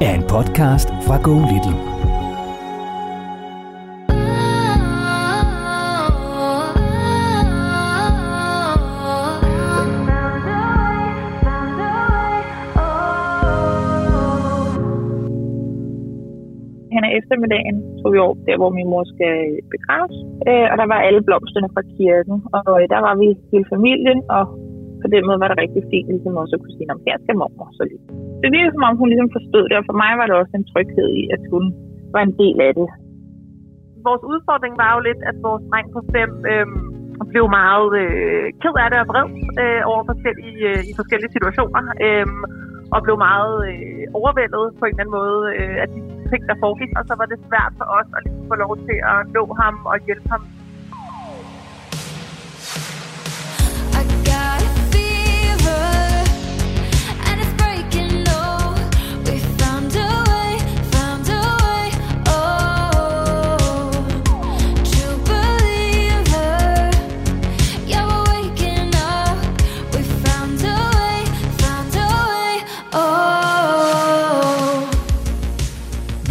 er en podcast fra Go Little. hen ad eftermiddagen tog vi over der, hvor min mor skal øh, begraves. Øh, og der var alle blomsterne fra kirken, og øh, der var vi hele familien, og på den måde var det rigtig fint, ligesom også at kunne sige, at her skal mormor så lidt. Det virkede som om, hun ligesom forstod det, og for mig var det også en tryghed i, at hun var en del af det. Vores udfordring var jo lidt, at vores dreng på fem øh, blev meget øh, ked af det og vred øh, over forskellige, øh, i forskellige situationer. Øh, og blev meget øh, overvældet på en eller anden måde øh, af de ting, der foregik. Og så var det svært for os at ligesom få lov til at nå ham og hjælpe ham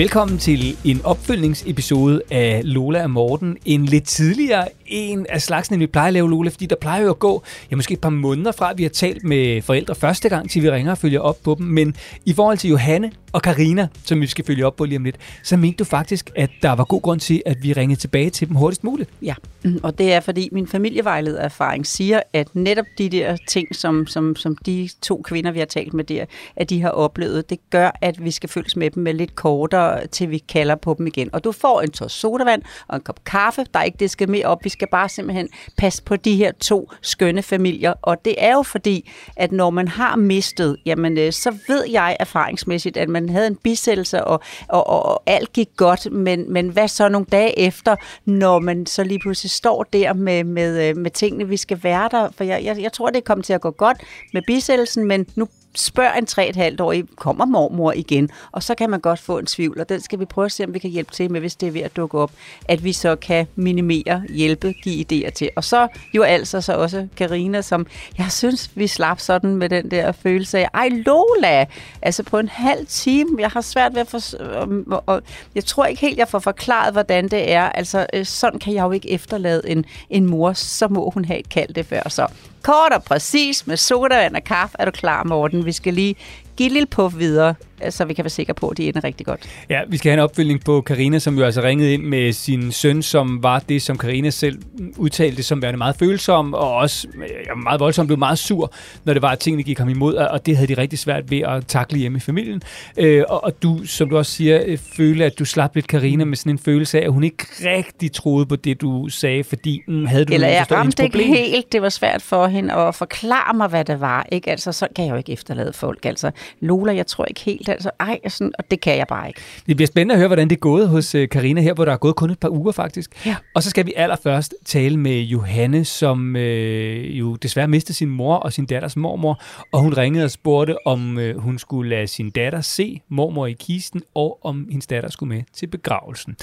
Velkommen til en opfølgningsepisode af Lola og Morten. En lidt tidligere en af slagsen, end vi plejer at lave, Lola, fordi der plejer jo at gå ja, måske et par måneder fra, at vi har talt med forældre første gang, til vi ringer og følger op på dem. Men i forhold til Johanne og Karina, som vi skal følge op på lige om lidt, så mente du faktisk, at der var god grund til, at vi ringede tilbage til dem hurtigst muligt. Ja, mm, og det er fordi min familievejledererfaring siger, at netop de der ting, som, som, som de to kvinder, vi har talt med der, at de har oplevet, det gør, at vi skal følges med dem med lidt kortere, til vi kalder på dem igen. Og du får en tår sodavand og en kop kaffe. Der er ikke det skal mere op. Vi skal bare simpelthen passe på de her to skønne familier. Og det er jo fordi, at når man har mistet, jamen øh, så ved jeg erfaringsmæssigt, at man havde en bisættelse, og, og, og, og alt gik godt. Men, men hvad så nogle dage efter, når man så lige pludselig står der med, med, øh, med tingene, vi skal være der? For jeg, jeg, jeg tror, det kommer til at gå godt med bisættelsen, men nu spørg en 3,5 år, kommer mormor igen? Og så kan man godt få en tvivl, og den skal vi prøve at se, om vi kan hjælpe til med, hvis det er ved at dukke op, at vi så kan minimere, hjælpe, give idéer til. Og så jo altså så også Karina, som jeg synes, vi slap sådan med den der følelse af, ej Lola, altså på en halv time, jeg har svært ved at få, og, og jeg tror ikke helt, jeg får forklaret, hvordan det er. Altså øh, sådan kan jeg jo ikke efterlade en, en mor, så må hun have et kald det før. Så Kort og præcis med sodavand og kaffe er du klar, Morten. Vi skal lige give et lille puff videre så vi kan være sikre på, at de ender rigtig godt. Ja, vi skal have en opfølgning på Karina, som jo altså ringede ind med sin søn, som var det, som Karina selv udtalte som værende meget følsom, og også ja, meget voldsomt, blev meget sur, når det var, at tingene gik ham imod, og det havde de rigtig svært ved at takle hjemme i familien. Øh, og, og du, som du også siger, øh, følte, at du slap lidt Karina med sådan en følelse af, at hun ikke rigtig troede på det, du sagde, fordi mm, havde du Eller jeg ramte ikke helt, det var svært for hende at forklare mig, hvad det var. Ikke? Altså, så kan jeg jo ikke efterlade folk. Altså, Lola, jeg tror ikke helt, altså, ej, sådan, og det kan jeg bare ikke. Det bliver spændende at høre, hvordan det er gået hos øh, Karina her, hvor der er gået kun et par uger faktisk. Ja. Og så skal vi allerførst tale med Johanne, som øh, jo desværre mistede sin mor og sin datters mormor, og hun ringede og spurgte, om øh, hun skulle lade sin datter se mormor i kisten, og om hendes datter skulle med til begravelsen.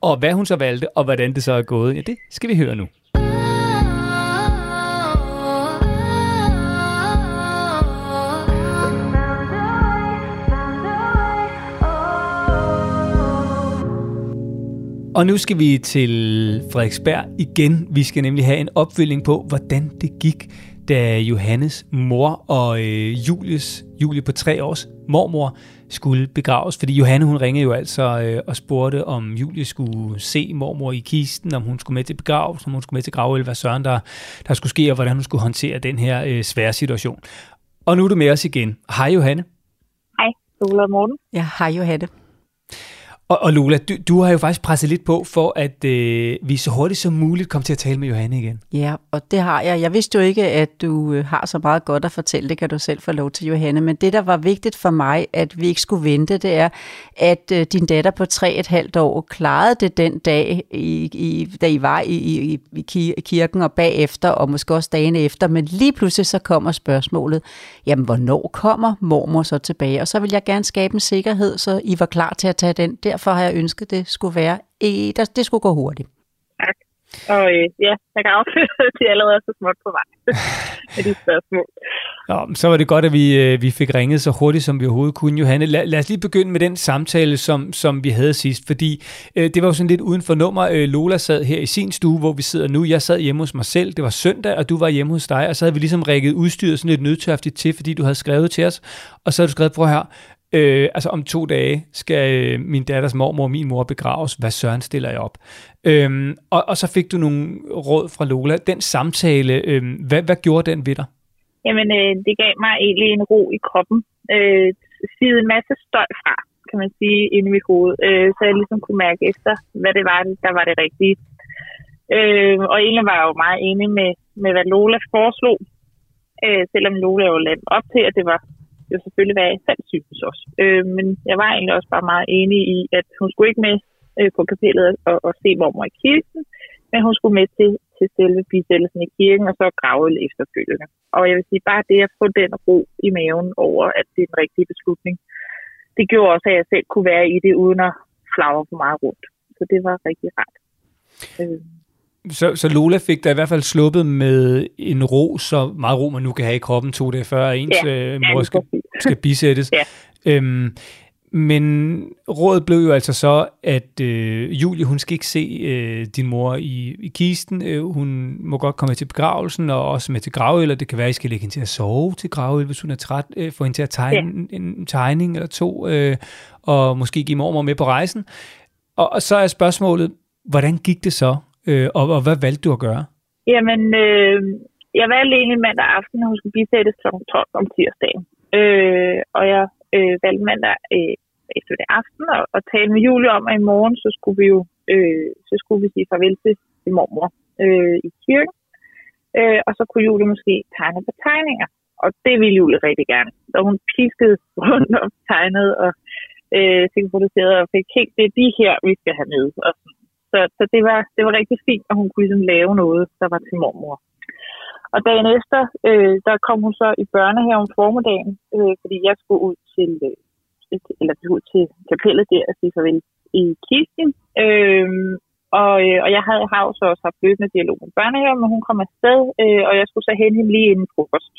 Og hvad hun så valgte, og hvordan det så er gået, ja, det skal vi høre nu. Og nu skal vi til Frederiksberg igen. Vi skal nemlig have en opfølging på, hvordan det gik, da Johannes mor og øh, Julius, Julie på tre års mormor skulle begraves. Fordi Johanne hun ringede jo altså øh, og spurgte, om Julie skulle se mormor i kisten, om hun skulle med til begravelsen, om hun skulle med til gravøl, hvad søren der, der skulle ske, og hvordan hun skulle håndtere den her øh, svære situation. Og nu er du med os igen. Hej Johanne. Hej, Lola og Morten. Ja, hej Johanne. Og, og Lola, du, du har jo faktisk presset lidt på for, at øh, vi så hurtigt som muligt kom til at tale med Johanne igen. Ja, og det har jeg. Jeg vidste jo ikke, at du øh, har så meget godt at fortælle. Det kan du selv få lov til, Johanne. Men det, der var vigtigt for mig, at vi ikke skulle vente, det er, at øh, din datter på tre et halvt år klarede det den dag, i, i, da I var i, i, i kirken og bagefter, og måske også dagen efter. Men lige pludselig så kommer spørgsmålet, jamen hvornår kommer mormor så tilbage? Og så vil jeg gerne skabe en sikkerhed, så I var klar til at tage den der derfor har jeg ønsket, det skulle være, det skulle gå hurtigt. Tak. Og øh, ja, jeg kan afsløre, at de allerede er så småt på vej med de spørgsmål. Nå, så var det godt, at vi, øh, vi fik ringet så hurtigt, som vi overhovedet kunne, Johanne. Lad, lad os lige begynde med den samtale, som, som vi havde sidst, fordi øh, det var jo sådan lidt uden for nummer. Øh, Lola sad her i sin stue, hvor vi sidder nu. Jeg sad hjemme hos mig selv. Det var søndag, og du var hjemme hos dig, og så havde vi ligesom rækket udstyret sådan lidt nødtørftigt til, fordi du havde skrevet til os. Og så havde du skrevet, prøv her, Øh, altså om to dage skal øh, min datters mormor og min mor begraves. Hvad søren stiller jeg op? Øhm, og, og så fik du nogle råd fra Lola. Den samtale, øh, hvad, hvad gjorde den ved dig? Jamen, øh, det gav mig egentlig en ro i kroppen. Øh, sidde en masse støj fra, kan man sige, inde i mit hoved. Øh, så jeg ligesom kunne mærke efter, hvad det var, der var det rigtige. Øh, og egentlig var jeg jo meget enig med, med hvad Lola foreslog. Øh, selvom Lola jo lagde op til, at det var jo selvfølgelig, hvad jeg selv synes også. Øh, men jeg var egentlig også bare meget enig i, at hun skulle ikke med øh, på kapellet og, og se mormor i kirken, men hun skulle med til, til selve bisættelsen i kirken, og så grave efterfølgende. Og jeg vil sige, bare det at få den ro i maven over, at det er en rigtig beslutning, det gjorde også, at jeg selv kunne være i det, uden at flagre for meget rundt. Så det var rigtig rart. Øh. Så, så Lola fik da i hvert fald sluppet med en ro, så meget ro man nu kan have i kroppen to dage før, at ens ja, øh, mor skal, skal bisættes. ja. øhm, men rådet blev jo altså så, at øh, Julie, hun skal ikke se øh, din mor i, i kisten. Øh, hun må godt komme til begravelsen, og også med til gravøl, og det kan være, at I skal lægge hende til at sove til gravøl, hvis hun er træt. Øh, få hende til at tegne ja. en, en tegning eller to, øh, og måske give mormor med på rejsen. Og, og så er spørgsmålet, hvordan gik det så? Øh, og, og hvad valgte du at gøre? Jamen, øh, jeg valgte egentlig mandag aften, at hun skulle bisættes kl. 12 om tirsdagen. Øh, og jeg øh, valgte mandag øh, efter det aften og, og tale med Julie om, at i morgen, så skulle vi jo øh, så skulle vi sige farvel til, til mormor øh, i kirken. Øh, og så kunne Julie måske tegne på tegninger. Og det ville Julie rigtig gerne. Så hun piskede rundt og tegnede og øh, produceret og fik helt, det er de her, vi skal have med. Og sådan så, så det, var, det var rigtig fint, at hun kunne ligesom lave noget, der var til mormor. Og dagen efter, øh, der kom hun så i børnehaven formiddagen, øh, fordi jeg skulle ud til, øh, eller ud til kapellet der og sige farvel i kirken. Øh, og, øh, og jeg havde, har så også haft løbende dialog med børnehaven, men hun kom afsted, øh, og jeg skulle så hente hende lige inden frokost.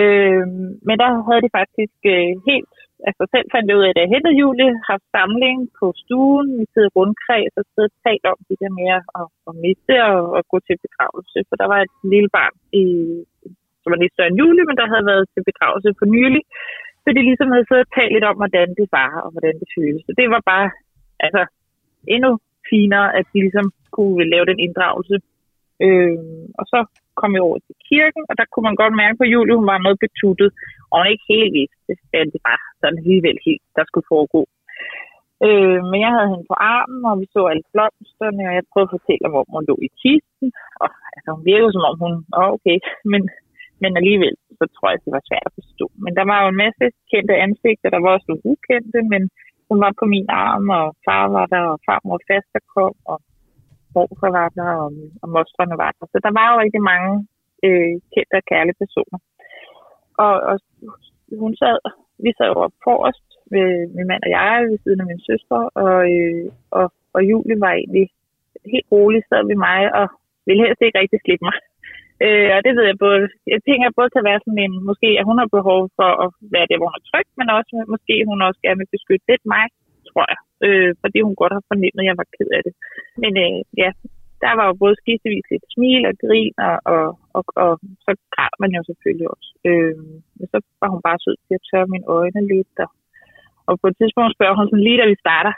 Øh, men der havde de faktisk øh, helt altså selv fandt jeg ud af, at jeg hentede Julie, har samling på stuen, vi sidder rundkreds og sidder og talt om det der med at, at miste og at gå til begravelse. For der var et lille barn, i, som var lidt større end Julie, men der havde været til begravelse for nylig. Så de ligesom havde siddet og talt lidt om, hvordan det var og hvordan det føles. Så det var bare altså, endnu finere, at de ligesom kunne lave den inddragelse. Øh, og så kom jeg over til kirken, og der kunne man godt mærke på Julie, hun var noget betuttet, og hun ikke helt vidste, det det var sådan alligevel helt, der skulle foregå. Øh, men jeg havde hende på armen, og vi så alle blomsterne, og jeg prøvede at fortælle om, hvor hun lå i kisten. Og altså, hun virkede som om hun, oh, okay, men, men alligevel, så tror jeg, det var svært at forstå. Men der var jo en masse kendte ansigter, der var også nogle ukendte, men hun var på min arm, og far var der, og farmor faster kom, og morfar var der, og, og mostrene var der. Så der var jo rigtig mange øh, kendte og kærlige personer. Og, og hun sad, vi sad jo på forrest, med min mand og jeg, ved siden af min søster, og, øh, og, og Julie var egentlig helt rolig, sad ved mig, og ville helst ikke rigtig slippe mig. Øh, og det ved jeg både, jeg tænker både kan være sådan en, måske at hun har behov for at være der, hvor hun er tryg, men også måske hun også gerne vil beskytte lidt mig, tror jeg. Øh, fordi hun godt har fornemmet, at jeg var ked af det. Men øh, ja, der var jo både skiftevis lidt smil og grin, og, og, og, og så græd man jo selvfølgelig også. Øh, men så var hun bare sød til at tørre mine øjne lidt, og, og på et tidspunkt spørger hun sådan lige, da vi starter,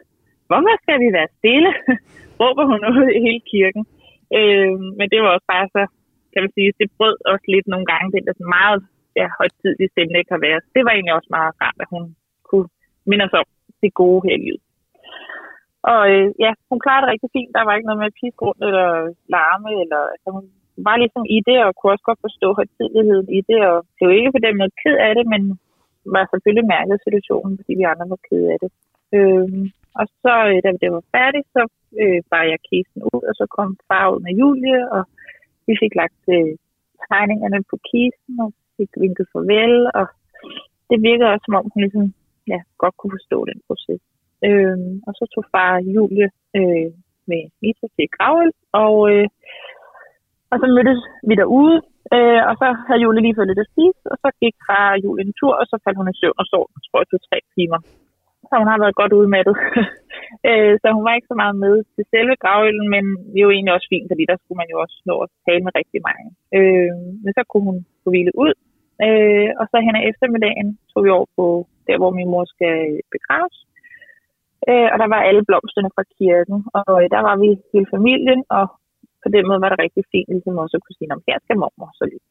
hvorfor skal vi være stille? Råber hun ud i hele kirken. Øh, men det var også bare så, kan man sige, det brød også lidt nogle gange, den der sådan meget ja, højtidlige stemning kan være. Det var egentlig også meget rart, at hun kunne minde os om det gode her i livet. Og øh, ja, hun klarede det rigtig fint. Der var ikke noget med at piske rundt eller larme. Eller, altså, hun var ligesom i det, og kunne også godt forstå højtidligheden i det. Og det ikke på den måde ked af det, men var selvfølgelig mærket situationen, fordi vi andre var ked af det. Øh, og så, øh, da det var færdigt, så øh, bar jeg kisten ud, og så kom far ud med Julie, og vi fik lagt øh, tegningerne på kisten, og fik vinket farvel, og det virkede også, som om hun ligesom, ja, godt kunne forstå den proces. Øh, og så tog far Julie øh, med Mitra til Gravøl, og, øh, og så mødtes vi derude, øh, og så havde Julie lige fået lidt at spise, og så gik far Julie en tur, og så faldt hun i søvn og sov, tror jeg, til tre timer. Så hun har været godt udmattet. øh, så hun var ikke så meget med til selve gravølen, men det er jo egentlig også fint, fordi der skulle man jo også nå at tale med rigtig mange. Øh, men så kunne hun få hvile ud, øh, og så hen ad eftermiddagen tog vi over på der, hvor min mor skal øh, begraves. Øh, og der var alle blomsterne fra kirken, og øh, der var vi hele familien, og på den måde var det rigtig fint, ligesom også at kunne sige, at her skal mormor så lidt.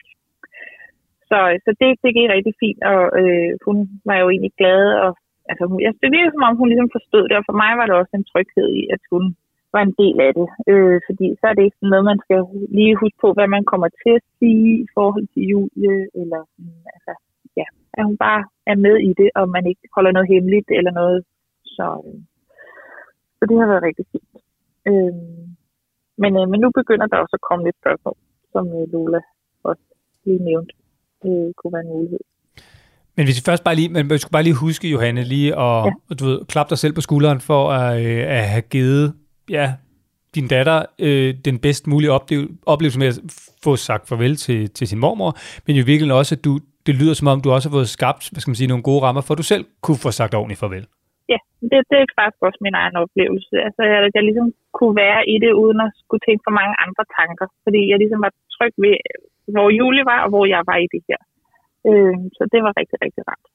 Så, øh, så det, det gik rigtig fint, og øh, hun var jo egentlig glad, og altså, hun, jeg, det virkede som om, hun ligesom forstod det, og for mig var det også en tryghed i, at hun var en del af det. Øh, fordi så er det ikke noget, man skal lige huske på, hvad man kommer til at sige i forhold til Julie, eller altså, ja, at hun bare er med i det, og man ikke holder noget hemmeligt eller noget. Så, øh, så det har været rigtig fint. Øh, men, øh, men nu begynder der også at komme lidt spørgsmål, som øh, Lola også lige nævnte. Det kunne være en mulighed. Men hvis vi først bare lige, men man skulle bare lige huske, Johanne, lige at, ja. du ved, klappe dig selv på skulderen for at, øh, at have givet ja, din datter øh, den bedst mulige oplevelse, oplevelse med at få sagt farvel til, til sin mormor, men jo virkelig også, at du, det lyder som om, du også har fået skabt hvad skal man sige, nogle gode rammer, for at du selv kunne få sagt ordentligt farvel. Ja, det, det er faktisk også min egen oplevelse. Altså, at jeg ligesom kunne være i det, uden at skulle tænke for mange andre tanker. Fordi jeg ligesom var tryg ved, hvor Julie var, og hvor jeg var i det her. Øh, så det var rigtig, rigtig rart.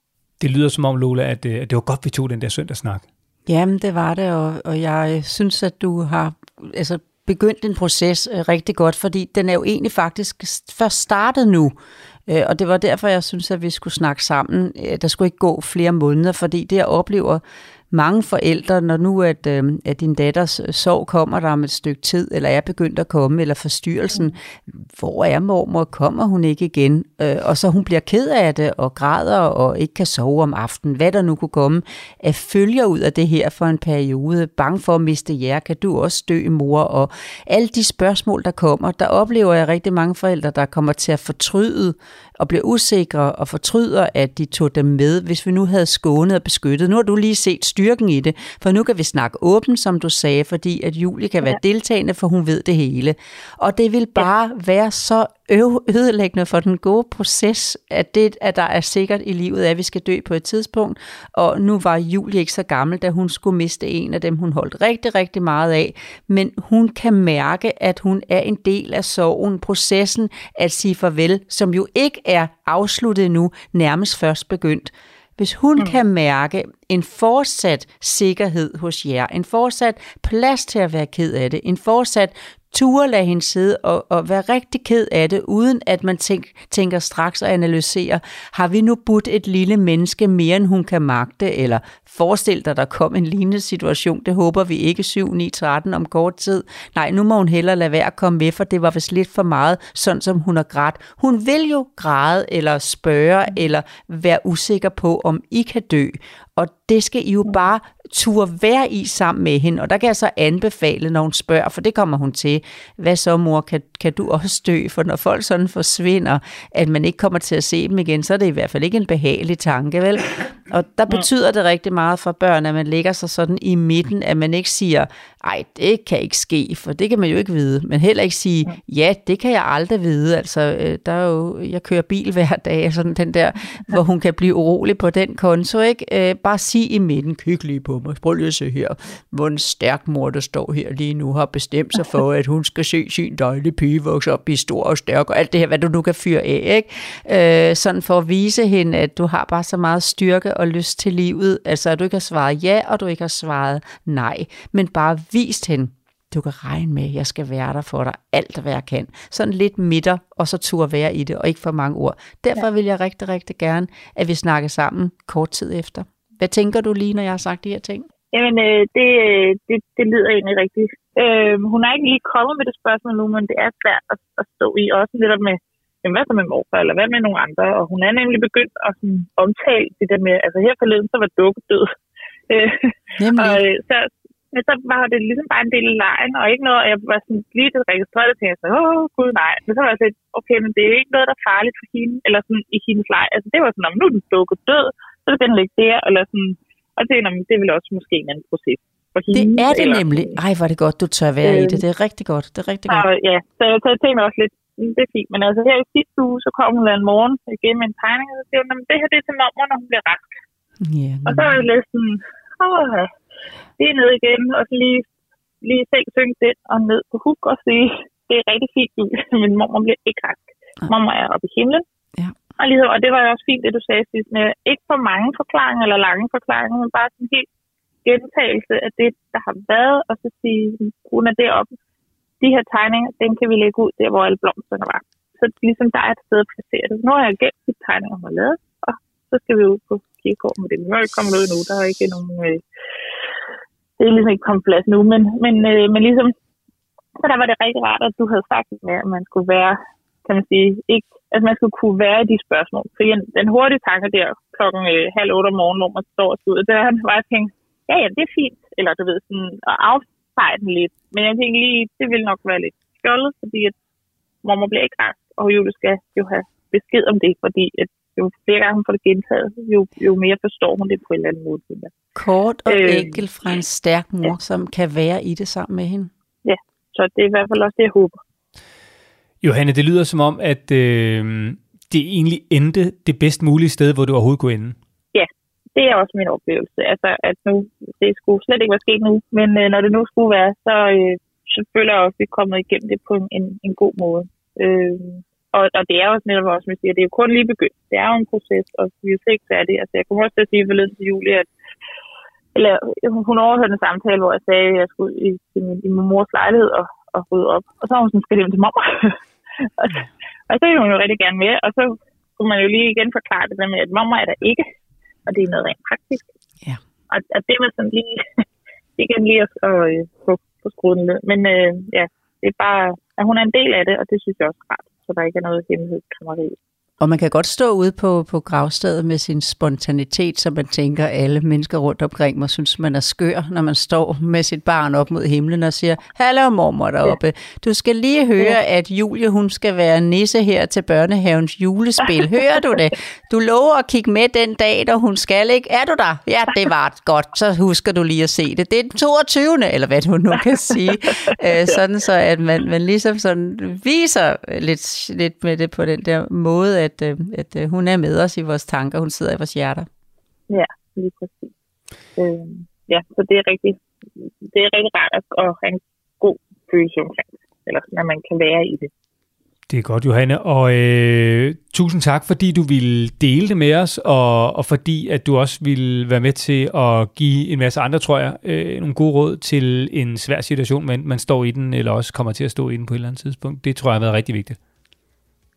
Det lyder som om, Lola, at, øh, at det var godt, vi tog den der søndagssnak. Jamen, det var det, og, og jeg synes, at du har altså, begyndt en proces øh, rigtig godt, fordi den er jo egentlig faktisk først startet nu. Øh, og det var derfor, jeg synes, at vi skulle snakke sammen. Øh, der skulle ikke gå flere måneder, fordi det, jeg oplever mange forældre, når nu at, øh, at din datters øh, sorg kommer der om et stykke tid, eller er begyndt at komme, eller forstyrrelsen, hvor er mormor, kommer hun ikke igen? Øh, og så hun bliver ked af det, og græder, og ikke kan sove om aftenen, hvad der nu kunne komme, at følger ud af det her for en periode, bange for at miste jer, kan du også dø, mor? Og alle de spørgsmål, der kommer, der oplever jeg rigtig mange forældre, der kommer til at fortryde og bliver usikre og fortryder, at de tog dem med, hvis vi nu havde skånet og beskyttet. Nu har du lige set styrken i det, for nu kan vi snakke åbent, som du sagde, fordi at Julie kan være deltagende, for hun ved det hele. Og det vil bare være så ødelæggende for den gode proces, at det, at der er sikkert i livet, at vi skal dø på et tidspunkt. Og nu var Julie ikke så gammel, da hun skulle miste en af dem, hun holdt rigtig, rigtig meget af. Men hun kan mærke, at hun er en del af sorgen, processen at sige farvel, som jo ikke er afsluttet nu, nærmest først begyndt. Hvis hun mm. kan mærke en fortsat sikkerhed hos jer, en fortsat plads til at være ked af det, en fortsat ture lade hende sidde og, og være rigtig ked af det, uden at man tænk, tænker straks og analyserer, har vi nu budt et lille menneske mere, end hun kan magte, eller forestil dig, der kom en lignende situation, det håber vi ikke 7, 9, 13 om kort tid. Nej, nu må hun hellere lade være at komme med, for det var vist lidt for meget, sådan som hun har grædt. Hun vil jo græde, eller spørge, eller være usikker på, om I kan dø. Og det skal I jo bare turde være i sammen med hende. Og der kan jeg så anbefale, når hun spørger, for det kommer hun til, hvad så mor, kan, kan du også dø? For når folk sådan forsvinder, at man ikke kommer til at se dem igen, så er det i hvert fald ikke en behagelig tanke, vel? Og der betyder det rigtig meget for børn, at man lægger sig sådan i midten, at man ikke siger, ej, det kan ikke ske, for det kan man jo ikke vide. Men heller ikke sige, ja, det kan jeg aldrig vide. Altså, øh, der er jo, jeg kører bil hver dag, sådan den der, hvor hun kan blive urolig på den konto, ikke? Øh, bare bare sige i midten, kig lige på mig, prøv lige at se her, hvor en stærk mor, der står her lige nu, har bestemt sig for, at hun skal se sin dejlige pige vokse op, blive stor og stærk, og alt det her, hvad du nu kan fyre af, ikke? Øh, sådan for at vise hende, at du har bare så meget styrke og lyst til livet, altså at du ikke har svaret ja, og du ikke har svaret nej, men bare vist hende, du kan regne med, at jeg skal være der for dig, alt hvad jeg kan. Sådan lidt midter, og så turde være i det, og ikke for mange ord. Derfor ja. vil jeg rigtig, rigtig gerne, at vi snakker sammen kort tid efter. Hvad tænker du lige, når jeg har sagt de her ting? Jamen, øh, det, det, det lyder egentlig rigtigt. Øh, hun er ikke lige kommet med det spørgsmål nu, men det er svært at, at stå i. Også lidt med, jamen, hvad så med morfar, eller hvad med nogle andre? Og hun er nemlig begyndt at sådan, omtale det der med, altså her forleden, så var dukke død. Øh, og øh, så, men så var det ligesom bare en del af lejen, og ikke noget, og jeg var sådan lige det registreret til, at jeg åh gud nej. Men så var jeg sådan, okay, men det er ikke noget, der er farligt for hende, eller sådan i hendes leg. Altså det var sådan, om nu er den dukket død, så kan den ligge der, eller sådan. Og det, jamen, det er vel også måske en anden proces for hende. Det er det eller, nemlig. Ej, hvor er det godt, du tør være øh, i det. Det er rigtig godt. Det er rigtig godt. Og, ja, så, jeg tænkte også lidt, mm, det er fint. Men altså her i sidste uge, så kom hun en morgen igen med en tegning, og så siger hun, det her det er til mormor, når hun bliver rask. Ja, og så er jeg lidt sådan, åh, det er ned igen, og så lige, lige selv synge den, og ned på huk og sige, det er rigtig fint, men mormor bliver ikke rask. Mormor er oppe i himlen. Ja. Og, ligesom, og det var jo også fint, det du sagde sidst, med ikke for mange forklaringer eller lange forklaringer, men bare sådan en helt gentagelse af det, der har været, og så sige, hun er deroppe. De her tegninger, dem kan vi lægge ud der, hvor alle blomsterne var. Så ligesom der er et sted at placere det. Nu har jeg gemt de tegninger, hun har lavet, og så skal vi ud på kirkegården med det. Nu er ikke kommet ud endnu, der er ikke nogen... Øh, det er ligesom ikke kommet plads nu, men, men, øh, men ligesom, så der var det rigtig rart, at du havde sagt med, at man skulle være, kan man sige, ikke, at man skulle kunne være i de spørgsmål. For den hurtige tanke der klokken øh, halv otte om morgenen, hvor man står og skal ud, der var jeg tænkt, ja, ja, det er fint, eller du ved, sådan, at affeje den lidt. Men jeg tænkte lige, det ville nok være lidt skjoldet, fordi at mormor bliver ikke rask, og Julie skal jo have besked om det, fordi at jo flere gange hun får det gentaget, jo, jo mere forstår hun det på en eller anden måde. Kort og øh, enkelt fra en stærk mor, ja. som kan være i det sammen med hende. Ja, så det er i hvert fald også det, jeg håber. Johanne, det lyder som om, at øh, det egentlig endte det bedst mulige sted, hvor du overhovedet kunne ende. Ja, det er også min oplevelse. Altså, at nu, det skulle slet ikke være sket nu, men øh, når det nu skulle være, så, øh, så føler jeg også, at vi er kommet igennem det på en, en, god måde. Øh, og, og det er også netop også, som jeg siger, det er jo kun lige begyndt. Det er jo en proces, og vi er jo ikke færdige. Altså, jeg kommer også til at sige forleden til Julie, at eller, hun overhørte en samtale, hvor jeg sagde, at jeg skulle i, i, min, i min mors lejlighed og, og rydde op. Og så var hun sådan, skal hjem til mor. og, og så ville hun jo rigtig gerne med, og så kunne man jo lige igen forklare det der med, at mamma er der ikke, og det er noget rent praktisk. Ja. Og, og det var sådan lige, igen lige at, at, at få, få skruet den ned. Men øh, ja, det er bare, at hun er en del af det, og det synes jeg også er rart så der ikke er noget hemmelighedskrammeri. Og man kan godt stå ude på, på gravstedet med sin spontanitet, så man tænker, at alle mennesker rundt omkring mig synes, man er skør, når man står med sit barn op mod himlen og siger, Hallo mormor deroppe. Ja. Du skal lige høre, ja. at Julie hun skal være nisse her til børnehavens julespil. Hører du det? Du lover at kigge med den dag, da hun skal, ikke? Er du der? Ja, det var godt. Så husker du lige at se det. Det er den 22. eller hvad du nu kan sige. Æ, sådan så, at man, man ligesom sådan viser lidt, lidt med det på den der måde, at at, øh, at øh, hun er med os i vores tanker, hun sidder i vores hjerter. Ja, lige præcis. Øh, ja, så det er rigtig, det er rigtig rart at, have en god følelse omkring det, eller når man kan være i det. Det er godt, Johanne, og øh, tusind tak, fordi du ville dele det med os, og, og fordi at du også ville være med til at give en masse andre, tror jeg, øh, nogle gode råd til en svær situation, man, man står i den, eller også kommer til at stå i den på et eller andet tidspunkt. Det tror jeg har været rigtig vigtigt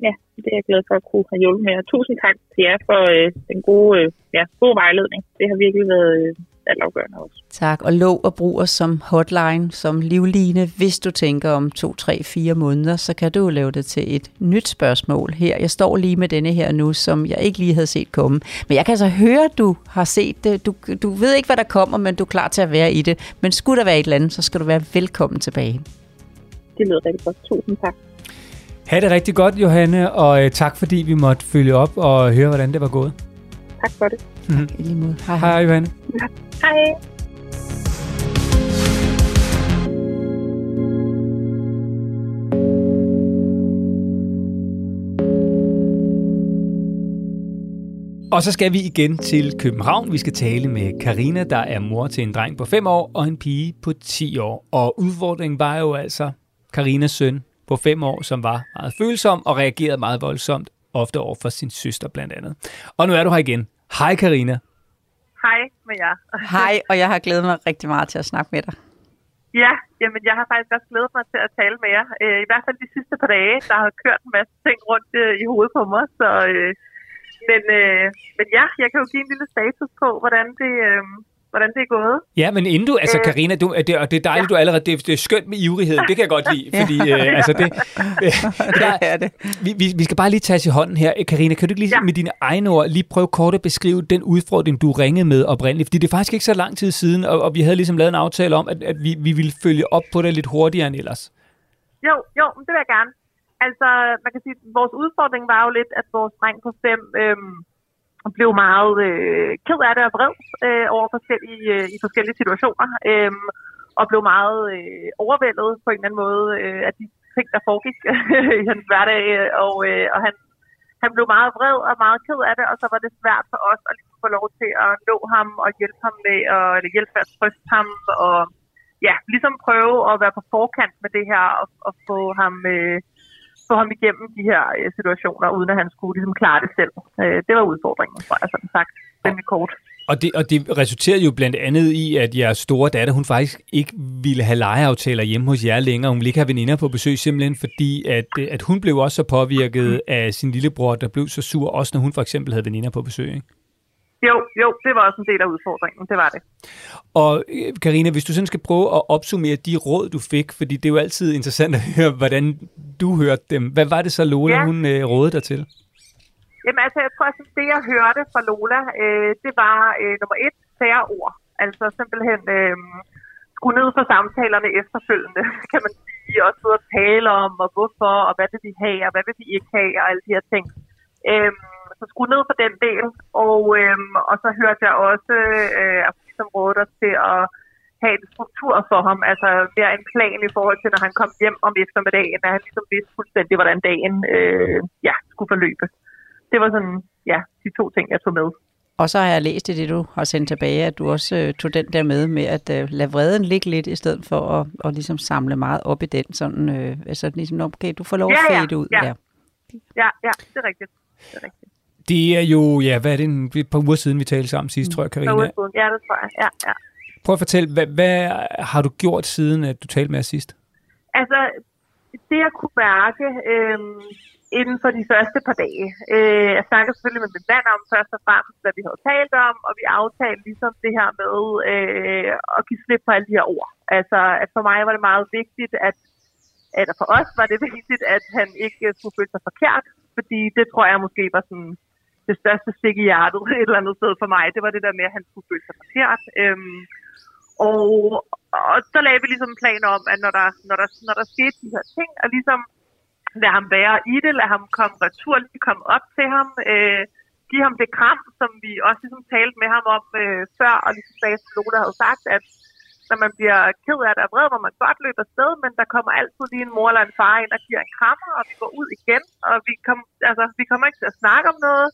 ja, det er jeg glad for at kunne have hjulpet med. Og tusind tak til jer for øh, den gode, øh, ja, gode vejledning. Det har virkelig været øh, altafgørende også. Tak, og lov og brug os som hotline, som livline. Hvis du tænker om to, tre, fire måneder, så kan du lave det til et nyt spørgsmål her. Jeg står lige med denne her nu, som jeg ikke lige havde set komme. Men jeg kan altså høre, at du har set det. Du, du ved ikke, hvad der kommer, men du er klar til at være i det. Men skulle der være et eller andet, så skal du være velkommen tilbage. Det lyder rigtig godt. Tusind tak. Ha' det rigtig godt, Johanne, og øh, tak fordi vi måtte følge op og høre, hvordan det var gået. Tak for det. Mm-hmm. Tak, lige måde. Hej, hej. hej Johanne. Ja. Hej. Og så skal vi igen til København. Vi skal tale med Karina, der er mor til en dreng på 5 år og en pige på 10 år. Og udfordringen var jo altså Karinas søn på 5 år, som var meget følsom og reagerede meget voldsomt, ofte over for sin søster blandt andet. Og nu er du her igen. Hej Karina. Hej med jer. Hej, og jeg har glædet mig rigtig meget til at snakke med dig. Ja, jamen jeg har faktisk også glædet mig til at tale med jer. Øh, I hvert fald de sidste par dage, der har kørt en masse ting rundt øh, i hovedet på mig. Så, øh, men, øh, men ja, jeg kan jo give en lille status på, hvordan det, øh, hvordan det er gået. Ja, men inden du, altså Karina, du, det, og det er dejligt, ja. du allerede, det, det er skønt med ivrigheden, det kan jeg godt lide, fordi øh, altså det, øh, der, det er det. Vi, vi, skal bare lige tage til hånden her. Karina, kan du ikke lige ja. med dine egne ord lige prøve kort at beskrive den udfordring, du ringede med oprindeligt? Fordi det er faktisk ikke så lang tid siden, og, og vi havde ligesom lavet en aftale om, at, at vi, vi ville følge op på det lidt hurtigere end ellers. Jo, jo, det vil jeg gerne. Altså, man kan sige, at vores udfordring var jo lidt, at vores dreng på fem øhm, og blev meget øh, ked af det og vred øh, over forskellige, øh, i forskellige situationer, øh, og blev meget øh, overvældet på en eller anden måde øh, af de ting, der foregik i hans hverdag, og, øh, og han, han blev meget vred og meget ked af det, og så var det svært for os at ligesom få lov til at nå ham og hjælpe ham med, og, eller hjælpe med at trøste ham, og ja, ligesom prøve at være på forkant med det her, og, og få ham... Øh, få ham igennem de her øh, situationer, uden at han skulle ligesom klare det selv. Øh, det var udfordringen, tror jeg, sådan sagt. er kort. Og det, og det resulterede jo blandt andet i, at jeres store datter, hun faktisk ikke ville have legeaftaler hjemme hos jer længere. Hun ville ikke have veninder på besøg, simpelthen fordi, at, at hun blev også så påvirket af sin lillebror, der blev så sur, også når hun for eksempel havde veninder på besøg. Ikke? Jo, jo, det var også en del af udfordringen, det var det. Og Karina, hvis du sådan skal prøve at opsummere de råd, du fik, fordi det er jo altid interessant at høre, hvordan du hørte dem. Hvad var det så, Lola, ja. hun øh, rådede dig til? Jamen altså, jeg tror, at det jeg hørte fra Lola, øh, det var øh, nummer et, færre ord. Altså simpelthen øh, skulle ned for samtalerne efterfølgende, kan man sige, og sidde og tale om, og hvorfor, og hvad vil vi have, og hvad vil vi ikke have, og alle de her ting. Øh, så skruet ned på den del, og, øhm, og så hørte jeg også øh, som rådet til at have en struktur for ham, altså mere en plan i forhold til, når han kom hjem om eftermiddagen, at han ligesom vidste fuldstændig, hvordan dagen øh, ja, skulle forløbe. Det var sådan, ja, de to ting, jeg tog med. Og så har jeg læst i det, du har sendt tilbage, at du også øh, tog den der med, med at øh, lade vreden ligge lidt, i stedet for at, at ligesom samle meget op i den. Sådan, øh, altså ligesom, okay, du får lov at ja, ja, ud. Ja. Ja. ja, ja, det er rigtigt. Det er rigtigt. Det er jo, ja, hvad er det, et par uger siden, vi talte sammen sidst, mm. tror jeg, Karina. Ja, det tror jeg, ja, ja. Prøv at fortælle, hvad, hvad har du gjort siden, at du talte med os sidst? Altså, det jeg kunne mærke øh, inden for de første par dage. Øh, jeg snakkede selvfølgelig med min mand om først og fremmest, hvad vi havde talt om, og vi aftalte ligesom det her med øh, at give slip på alle de her ord. Altså, at for mig var det meget vigtigt, at eller for os var det vigtigt, at han ikke skulle føle sig forkert, fordi det tror jeg måske var sådan det største stik i hjertet et eller andet sted for mig. Det var det der med, at han skulle føle sig forkert. Øhm, og, og så lagde vi ligesom en plan om, at når der, når der, når der skete de her ting, at ligesom lade ham være i det, lade ham komme retur, lige komme op til ham, øh, give ham det kram, som vi også ligesom talte med ham om øh, før, og ligesom sagde, som Lola havde sagt, at når man bliver ked af det og vred, hvor man godt løber sted, men der kommer altid lige en mor eller en far ind og giver en krammer, og vi går ud igen, og vi, kom, altså, vi kommer ikke til at snakke om noget,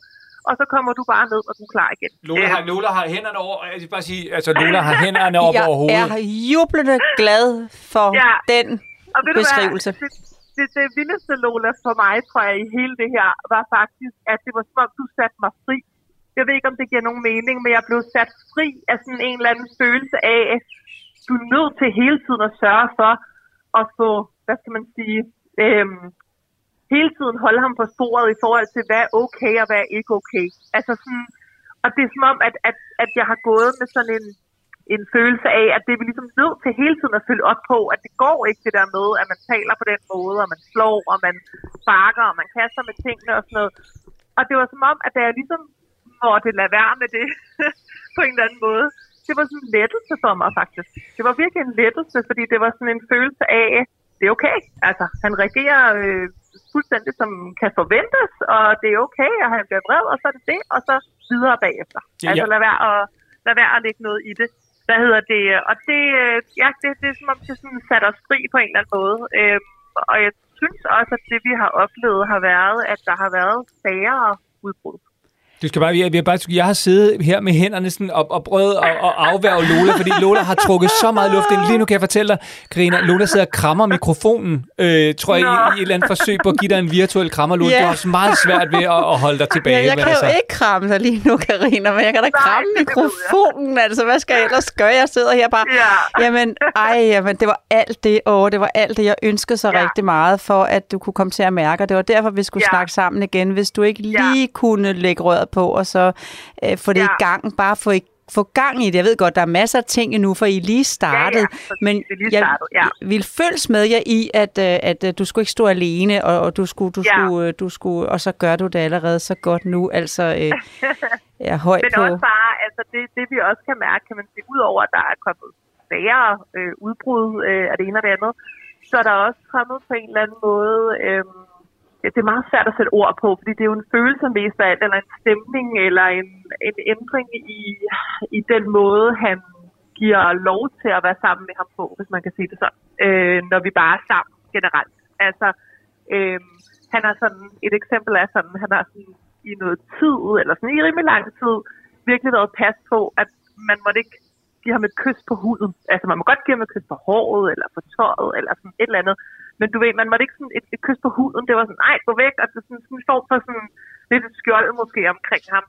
og så kommer du bare ned, og du er klar igen. Lola har, Lola har hænderne over, jeg skal bare sige, altså Lola har hænderne op over hovedet. Jeg er jublende glad for ja. den og beskrivelse. Hvad, det, det, det vildeste, Lola, for mig, tror jeg, i hele det her, var faktisk, at det var som om, du satte mig fri. Jeg ved ikke, om det giver nogen mening, men jeg blev sat fri af sådan en eller anden følelse af, du er nødt til hele tiden at sørge for at få, hvad skal man sige, øhm, hele tiden holde ham på sporet i forhold til, hvad er okay og hvad er ikke okay. Altså sådan, og det er som om, at, at, at jeg har gået med sådan en, en følelse af, at det er vi ligesom nødt til hele tiden at følge op på, at det går ikke det der med, at man taler på den måde, og man slår, og man sparker, og man kaster med tingene og sådan noget. Og det var som om, at da jeg ligesom måtte lade være med det på en eller anden måde, det var sådan en lettelse for mig faktisk. Det var virkelig en lettelse, fordi det var sådan en følelse af, det er okay. Altså, han reagerer øh, fuldstændig som kan forventes, og det er okay, og han bliver vred, og så er det det, og så videre bagefter. Ja, ja. Altså, lad være, at, lad være at lægge noget i det. Hvad hedder det? Og det, øh, ja, det, det er som om, det sådan satte os fri på en eller anden måde. Øh, og jeg synes også, at det, vi har oplevet, har været, at der har været færre udbrud. Du skal bare, jeg, jeg, bare, jeg har siddet her med hænderne sådan og, og prøvet at, at afværge Lola, fordi Lola har trukket så meget luft ind. Lige nu kan jeg fortælle dig, Karina, Lola sidder og krammer mikrofonen, øh, tror jeg, i, i et eller andet forsøg på at give dig en virtuel krammer. Lola, yeah. du har også meget svært ved at, at holde dig tilbage. Ja, jeg kan jo altså. ikke kramme dig lige nu, Karina, men jeg kan da kramme Nej, mikrofonen. Altså, hvad skal jeg ellers gøre? Jeg sidder her bare... Ja. Jamen, ej, jamen, det var alt det, og det var alt det, jeg ønskede så ja. rigtig meget for, at du kunne komme til at mærke. Det var derfor, vi skulle ja. snakke sammen igen. Hvis du ikke lige ja. kunne lægge røret på, og så øh, få det ja. i gang, bare få i få gang i det. Jeg ved godt, der er masser af ting endnu, for I lige startet. Ja, ja, men lige jeg startet, ja. vil følges med jer i, at, øh, at, at du skulle ikke stå alene, og, og du skulle, du ja. skulle, øh, du skulle, og så gør du det allerede så godt nu. Altså, øh, er høj men på... også bare, altså det, det vi også kan mærke, kan man sige, udover at der er kommet færre øh, udbrud øh, af det ene og det andet, så er der også kommet på en eller anden måde... Øh, det er meget svært at sætte ord på, fordi det er jo en følelse mest af alt, eller en stemning, eller en, en ændring i, i den måde, han giver lov til at være sammen med ham på, hvis man kan sige det sådan, øh, når vi bare er sammen generelt. Altså, øh, han er sådan, et eksempel er sådan, han har sådan i noget tid, eller sådan i rimelig lang tid, virkelig været pas på, at man måtte ikke give ham et kys på huden. Altså, man må godt give ham et kys på håret, eller på tøjet, eller sådan et eller andet. Men du ved, man måtte ikke sådan et, et kys på huden. Det var sådan, nej, gå væk. Og det sådan, sådan en form for sådan lidt et skjold måske omkring ham.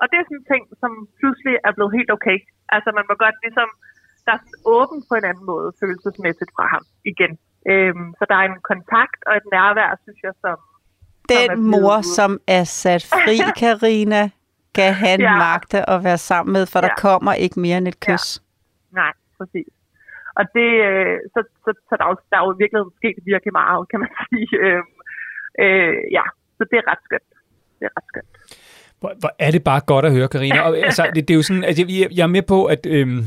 Og det er sådan en ting, som pludselig er blevet helt okay. Altså, man må godt ligesom, der er sådan åben på en anden måde følelsesmæssigt fra ham igen. Øhm, så der er en kontakt og et nærvær, synes jeg, som... Den som mor, som er sat fri, Karina, kan han ja. magte at være sammen med, for ja. der kommer ikke mere end et kys. Ja. Nej, præcis. Og det, øh, så, så, så der, er jo, der er jo virkelig sket virkelig meget, kan man sige. Øh, øh, ja, så det er ret skønt. Det er ret skønt. Hvor, hvor er det bare godt at høre, Karina. Og, altså, det, det er jo sådan, at jeg, jeg er med på, at øhm,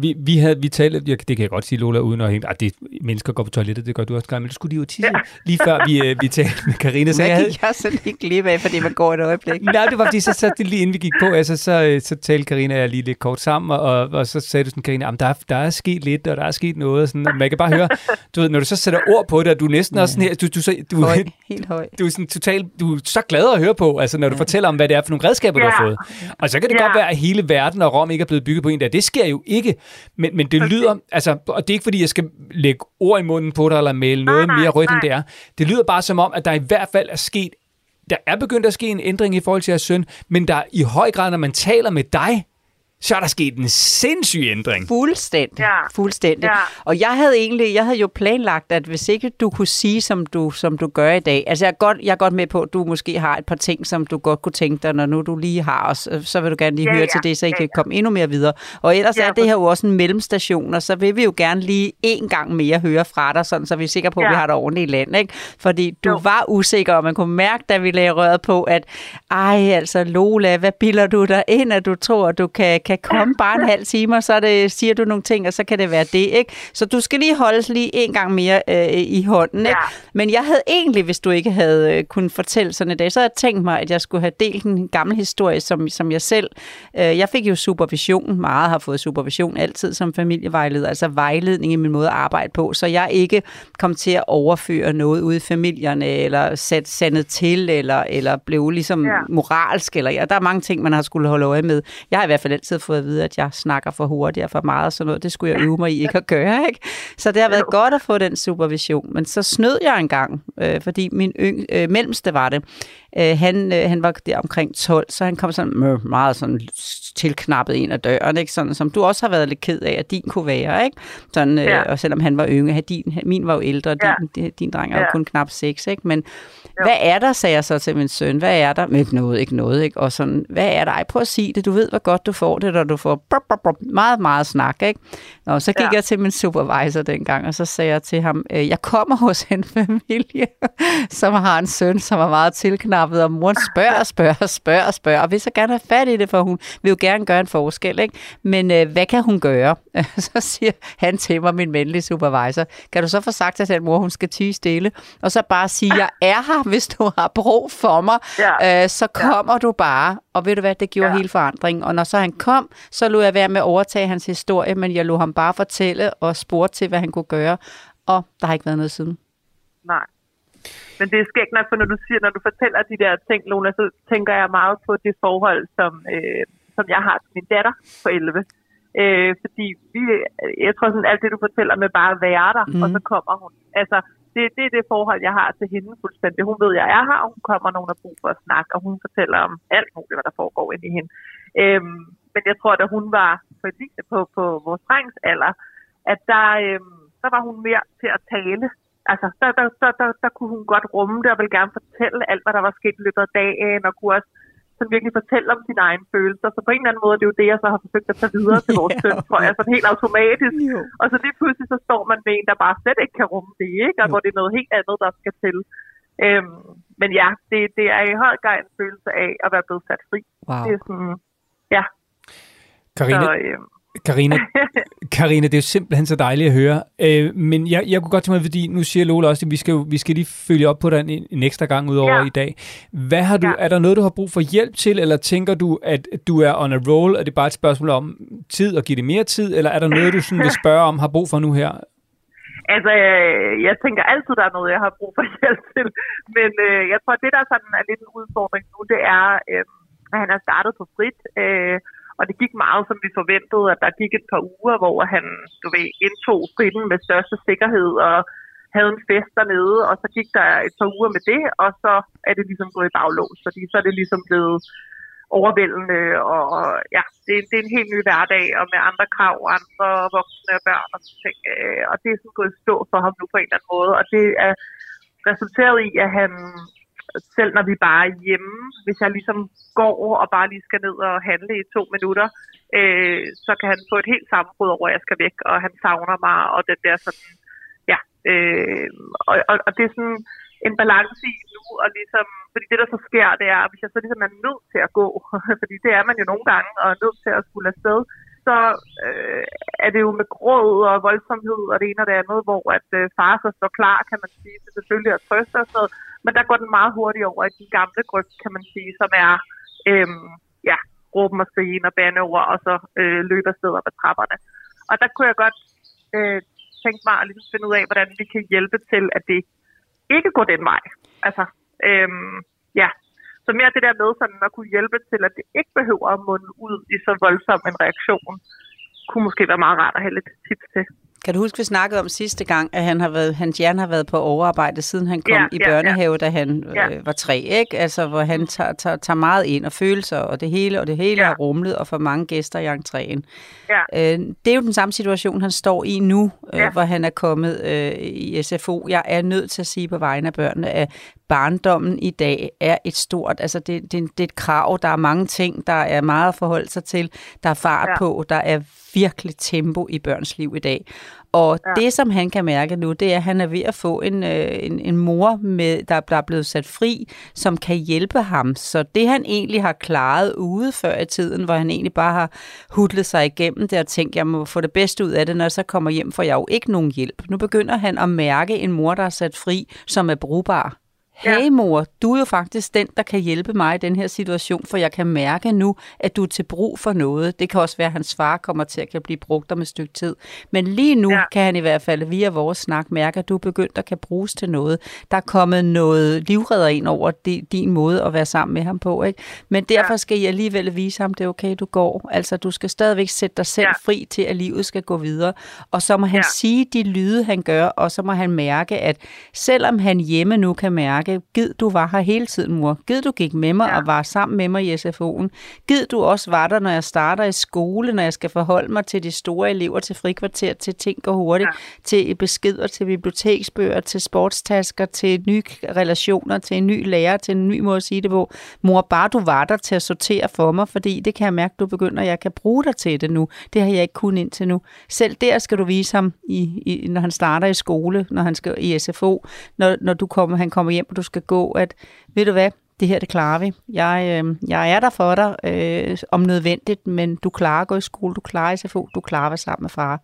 vi, vi havde, vi talte, det kan jeg godt sige, Lola, uden at hænge, ah, det, mennesker går på toilettet, det gør du også, men det skulle de jo tisse, ja. lige før vi, øh, vi talte med Karina. Så jeg, havde... jeg sådan lige glip af, fordi man går et øjeblik. Nej, det var fordi, så, så det lige inden vi gik på, altså, så, øh, så talte Karina og jeg lige lidt kort sammen, og, og så sagde du sådan, Karina, der, er, der er sket lidt, og der er sket noget, sådan, og man kan bare høre, du ved, når du så sætter ord på det, og du er næsten ja. også sådan her, du, du, du, høj, helt høj. Du er sådan totalt, du er så glad at høre på, altså når du ja. fortæller om, hvad det er for nogle redskaber, ja. du har fået. Og så kan det ja. godt være, at hele verden og Rom ikke er blevet bygget på en der. Det sker jo ikke, men, men det lyder, altså, og det er ikke fordi, jeg skal lægge ord i munden på dig, eller male noget nej, mere rødt, end det er. Det lyder bare som om, at der i hvert fald er sket, der er begyndt at ske en ændring i forhold til jeres søn, men der i høj grad, når man taler med dig, så er der sket en sindssyg ændring. Fuldstændig. Ja. Fuldstændig. Ja. Og jeg havde egentlig, jeg havde jo planlagt, at hvis ikke du kunne sige, som du, som du gør i dag, altså jeg er, godt, jeg er godt med på, at du måske har et par ting, som du godt kunne tænke dig, når nu du lige har os, så vil du gerne lige ja, høre ja. til det, så I ja, kan ja. komme endnu mere videre. Og ellers ja, er det her jo også en mellemstation, og så vil vi jo gerne lige en gang mere høre fra dig, sådan, så vi er sikre på, at ja. vi har det ordentligt i land. Ikke? Fordi du jo. var usikker, og man kunne mærke, da vi lagde røret på, at ej, altså Lola, hvad bilder du dig ind, at du tror, at du kan kan komme bare en halv time, og så det, siger du nogle ting, og så kan det være det, ikke? Så du skal lige holdes lige en gang mere øh, i hånden, ikke? Ja. Men jeg havde egentlig, hvis du ikke havde øh, kunnet fortælle sådan i dag, så havde jeg tænkt mig, at jeg skulle have delt en gammel historie, som, som jeg selv... Øh, jeg fik jo supervision, meget har fået supervision altid som familievejleder, altså vejledning i min måde at arbejde på, så jeg ikke kom til at overføre noget ud i familierne, eller sat sandet til, eller, eller blev ligesom ja. moralsk, eller ja, der er mange ting, man har skulle holde øje med. Jeg har i hvert fald altid fået at vide, at jeg snakker for hurtigt og for meget og sådan noget. Det skulle jeg øve mig i ikke at gøre, ikke? Så det har været godt at få den supervision. Men så snød jeg en gang, øh, fordi min yng, øh, mellemste var det. Øh, han, øh, han var der omkring 12, så han kom sådan meget sådan tilknappet ind ad døren, ikke? Sådan, som du også har været lidt ked af, at din kunne være. Ikke? Sådan, øh, ja. Og selvom han var yngre, din, min var jo ældre, ja. din, din dreng er ja. jo kun knap 6. Ikke? Men jo. Hvad er der, sagde jeg så til min søn, hvad er der? Men noget, ikke noget. Ikke? Og sådan, hvad er der? Ej, prøv at sige det, du ved, hvor godt du får det, når du får brop, brop, brop, meget, meget snak. Ikke? Nå, så gik ja. jeg til min supervisor dengang, og så sagde jeg til ham, øh, jeg kommer hos en familie, som har en søn, som er meget tilknappet, og moren spørger, spørger, spørger, spørger, og vil så gerne have fat i det, for hun vil jo gerne gøre en forskel. Ikke? Men øh, hvad kan hun gøre? så siger han til mig, min venlige supervisor, kan du så få sagt til den mor, hun skal tige stille, og så bare sige, jeg er her, hvis du har brug for mig, ja. øh, så kommer ja. du bare. Og ved du hvad, det gjorde ja. hele forandringen. Og når så han kom, så lå jeg være med at overtage hans historie, men jeg lå ham bare fortælle og spurgte til, hvad han kunne gøre. Og der har ikke været noget siden. Nej. men det er skægt nok, for når du siger, når du fortæller de der ting, Lona, så tænker jeg meget på det forhold, som, øh, som jeg har til min datter på 11. Øh, fordi vi, jeg tror sådan, alt det, du fortæller med bare at være der, mm. og så kommer hun. Altså, det, det er det forhold, jeg har til hende fuldstændig. Hun ved, jeg er her, og hun kommer når hun har brug for at snakke, og hun fortæller om alt muligt, hvad der foregår inde i hende. Øhm, men jeg tror, at hun var på, på, på vores drengs alder, at der, øhm, der var hun mere til at tale. Altså, der, der, der, der, der kunne hun godt rumme det, og ville gerne fortælle alt, hvad der var sket i løbet af dagen, og kunne også sådan virkelig fortælle om sine egne følelser. Så på en eller anden måde, det er jo det, jeg så har forsøgt at tage videre til vores søn, tror jeg, sådan helt automatisk. Jo. Og så lige pludselig, så står man med en, der bare slet ikke kan rumme det, ikke? Og jo. hvor det er noget helt andet, der skal til. Øhm, men ja, det, det er i høj grad en følelse af at være blevet sat fri. Wow. Det er sådan, ja. Karine, så, øhm, Karina, Karina, det er jo simpelthen så dejligt at høre. Øh, men jeg, jeg kunne godt tænke mig, fordi nu siger Lola også, at vi skal, vi skal lige følge op på den en, en ekstra gang udover ja. i dag. Hvad har du, ja. Er der noget, du har brug for hjælp til, eller tænker du, at du er on a roll? Er det bare et spørgsmål om tid og give det mere tid, eller er der noget, du sådan vil spørge om, har brug for nu her? Altså, øh, jeg tænker altid, der er noget, jeg har brug for hjælp til. Men øh, jeg tror, det der sådan er lidt en udfordring nu, det er, øh, at han er startet på frit. Øh, og det gik meget, som vi forventede, at der gik et par uger, hvor han du ved, indtog fritten med største sikkerhed og havde en fest dernede, og så gik der et par uger med det, og så er det ligesom gået i baglås, fordi så er det ligesom blevet overvældende, og ja, det, det er en helt ny hverdag, og med andre krav, og andre voksne og børn og sådan ting, øh, og det er sådan gået stå for ham nu på en eller anden måde, og det er resulteret i, at han selv når vi bare er hjemme, hvis jeg ligesom går og bare lige skal ned og handle i to minutter, øh, så kan han få et helt sammenbrud over, at jeg skal væk, og han savner mig, og det der sådan, ja, øh, og, og, og det er sådan en balance i nu, og ligesom, fordi det der så sker, det er, hvis jeg så ligesom er nødt til at gå, fordi det er man jo nogle gange, og er nødt til at skulle afsted, så øh, er det jo med gråd og voldsomhed og det ene og det andet, hvor at øh, far så står klar, kan man sige, til selvfølgelig at trøste og sådan noget, men der går den meget hurtigt over i den gamle grøft, kan man sige, som er, øh, ja, råben og skrigen og bandeord, og så øh, løber afsted op ad trapperne. Og der kunne jeg godt øh, tænke mig at ligesom finde ud af, hvordan vi kan hjælpe til, at det ikke går den vej. Altså, øh, ja, så mere det der med sådan at kunne hjælpe til, at det ikke behøver at munde ud i så voldsom en reaktion, kunne måske være meget rart at have lidt tips til. Kan du huske, vi snakkede om sidste gang, at han har været, hans hjerne har været på overarbejde, siden han kom ja, i børnehave, ja. da han ja. øh, var tre, ikke? Altså, hvor han tager, tager, tager meget ind og følelser, og det hele, og det hele ja. har rumlet, og for mange gæster i entréen. Ja. Øh, det er jo den samme situation, han står i nu, øh, ja. hvor han er kommet øh, i SFO. Jeg er nødt til at sige på vegne af børnene, at barndommen i dag er et stort, altså det, det, det er et krav, der er mange ting, der er meget at forholde sig til, der er fart ja. på, der er virkelig tempo i børns liv i dag. Og ja. det, som han kan mærke nu, det er, at han er ved at få en, øh, en, en mor, med, der, der er blevet sat fri, som kan hjælpe ham. Så det, han egentlig har klaret ude før i tiden, hvor han egentlig bare har hudlet sig igennem det og tænkt, jeg må få det bedste ud af det, når jeg så kommer hjem, for jeg jo ikke nogen hjælp. Nu begynder han at mærke en mor, der er sat fri, som er brugbar hey mor, du er jo faktisk den, der kan hjælpe mig i den her situation, for jeg kan mærke nu, at du er til brug for noget. Det kan også være, at hans far kommer til at kan blive brugt om et stykke tid. Men lige nu ja. kan han i hvert fald via vores snak mærke, at du er begyndt at kan bruges til noget. Der er kommet noget livredder ind over din måde at være sammen med ham på. Ikke? Men derfor skal jeg alligevel vise ham, det er okay, du går. Altså, du skal stadigvæk sætte dig selv ja. fri til, at livet skal gå videre. Og så må han ja. sige de lyde, han gør, og så må han mærke, at selvom han hjemme nu kan mærke, mærke, gid du var her hele tiden, mor. Gid du gik med mig ja. og var sammen med mig i SFO'en. Gid du også var der, når jeg starter i skole, når jeg skal forholde mig til de store elever, til frikvarter, til ting går hurtigt, ja. til beskeder, til biblioteksbøger, til sportstasker, til nye relationer, til en ny lærer, til en ny måde at sige det på. Mor, bare du var der til at sortere for mig, fordi det kan jeg mærke, du begynder, jeg kan bruge dig til det nu. Det har jeg ikke kun indtil nu. Selv der skal du vise ham, i, i, når han starter i skole, når han skal i SFO, når, når du kommer, han kommer hjem, og du skal gå, at ved du hvad, det her, det klarer vi. Jeg, øh, jeg er der for dig øh, om nødvendigt, men du klarer at gå i skole, du klarer SFO, du klarer at være sammen med far.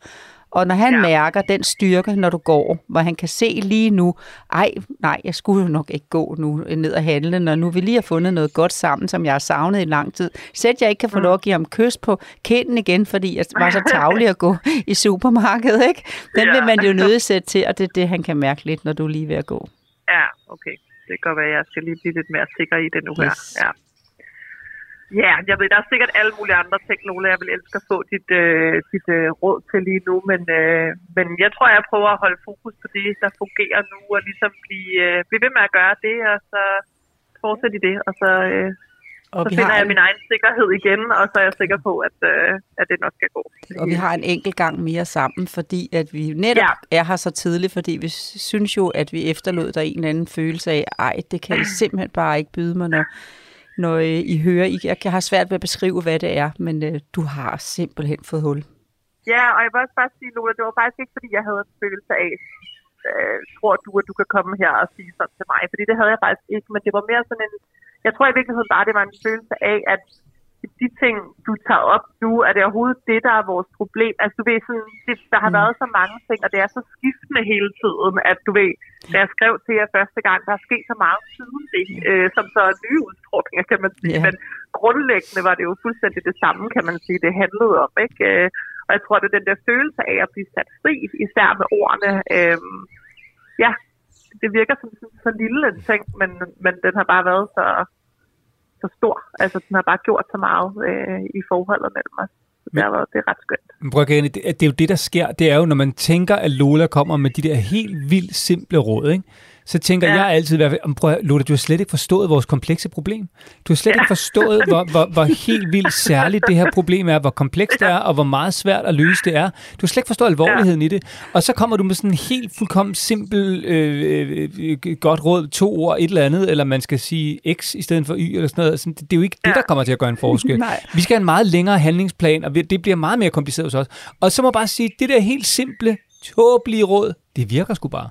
Og når han ja. mærker den styrke, når du går, hvor han kan se lige nu, ej, nej, jeg skulle jo nok ikke gå nu ned og handle, når nu vi lige har fundet noget godt sammen, som jeg har savnet i lang tid. Sæt jeg ikke kan få mm. lov at give ham kys på kinden igen, fordi jeg var så tavlig at gå i supermarkedet, ikke? Den ja. vil man jo nødt til, og det er det, han kan mærke lidt, når du er lige ved at gå. Ja, okay. Det kan godt være, at jeg skal lige blive lidt mere sikker i det nu her. Yes. Ja. Ja, jeg ved, der er sikkert alle mulige andre ting, Lola, jeg vil elske at få dit, øh, dit øh, råd til lige nu, men, øh, men jeg tror, jeg prøver at holde fokus på det, der fungerer nu, og ligesom blive, øh, blive ved med at gøre det, og så fortsætte i det, og så, øh, Og så vi, finder har jeg en, min egen sikkerhed igen, og så er jeg sikker på, at, øh, at det nok skal gå. og vi har en enkelt gang mere sammen, fordi at vi netop Ja. er her så tidligt, fordi vi synes jo, at vi efterlod dig en eller anden følelse af, ej, det kan I simpelthen bare ikke byde mig, når, når øh, I hører. I, jeg har svært ved at beskrive, hvad det er, men øh, du har simpelthen fået hul. Ja, og jeg vil også bare sige, Lola, det var faktisk ikke, fordi jeg havde en følelse af, øh, tror du, at du kan komme her og sige sådan til mig, fordi det havde jeg faktisk ikke, men det var mere sådan en, jeg tror i virkeligheden bare, det var en følelse af, at de ting, du tager op nu, er det overhovedet det, der er vores problem. Altså du ved, sådan, det, der har mm. været så mange ting, og det er så skiftende hele tiden, at du ved, da jeg skrev til jer første gang, der er sket så meget siden det, øh, som så er nye udfordringer, kan man sige. Ja. Men grundlæggende var det jo fuldstændig det samme, kan man sige, det handlede om, ikke? Øh, og jeg tror, det er den der følelse af at blive sat fri, især med ordene. Øh, ja, det virker som sådan så lille en ting, men, men den har bare været så, så stor. Altså, den har bare gjort så meget øh, i forholdet mellem os. Så det, har været, det er ret skønt. Men det, det er jo det, der sker. Det er jo, når man tænker, at Lola kommer med de der helt vildt simple råd, ikke? Så tænker ja. Jeg altid, i hvert fald, "Om, prøv, at- Lola, du har slet ikke forstået vores komplekse problem. Du har slet ja. ikke forstået, hvor, hvor, hvor helt vildt særligt det her problem er, hvor komplekst det er, og hvor meget svært at løse det er. Du har slet ikke forstået alvorligheden ja. i det. Og så kommer du med sådan en helt fuldkommen simpel, øh, øh, godt råd, to ord, et eller andet, eller man skal sige x i stedet for y, eller sådan noget. Sådan, det, det er jo ikke ja. det, der kommer til at gøre en forskel. Nej. Vi skal have en meget længere handlingsplan, og det bliver meget mere kompliceret hos os. Og så må jeg bare sige, det der helt simple, tåbelige råd, det virker sgu bare.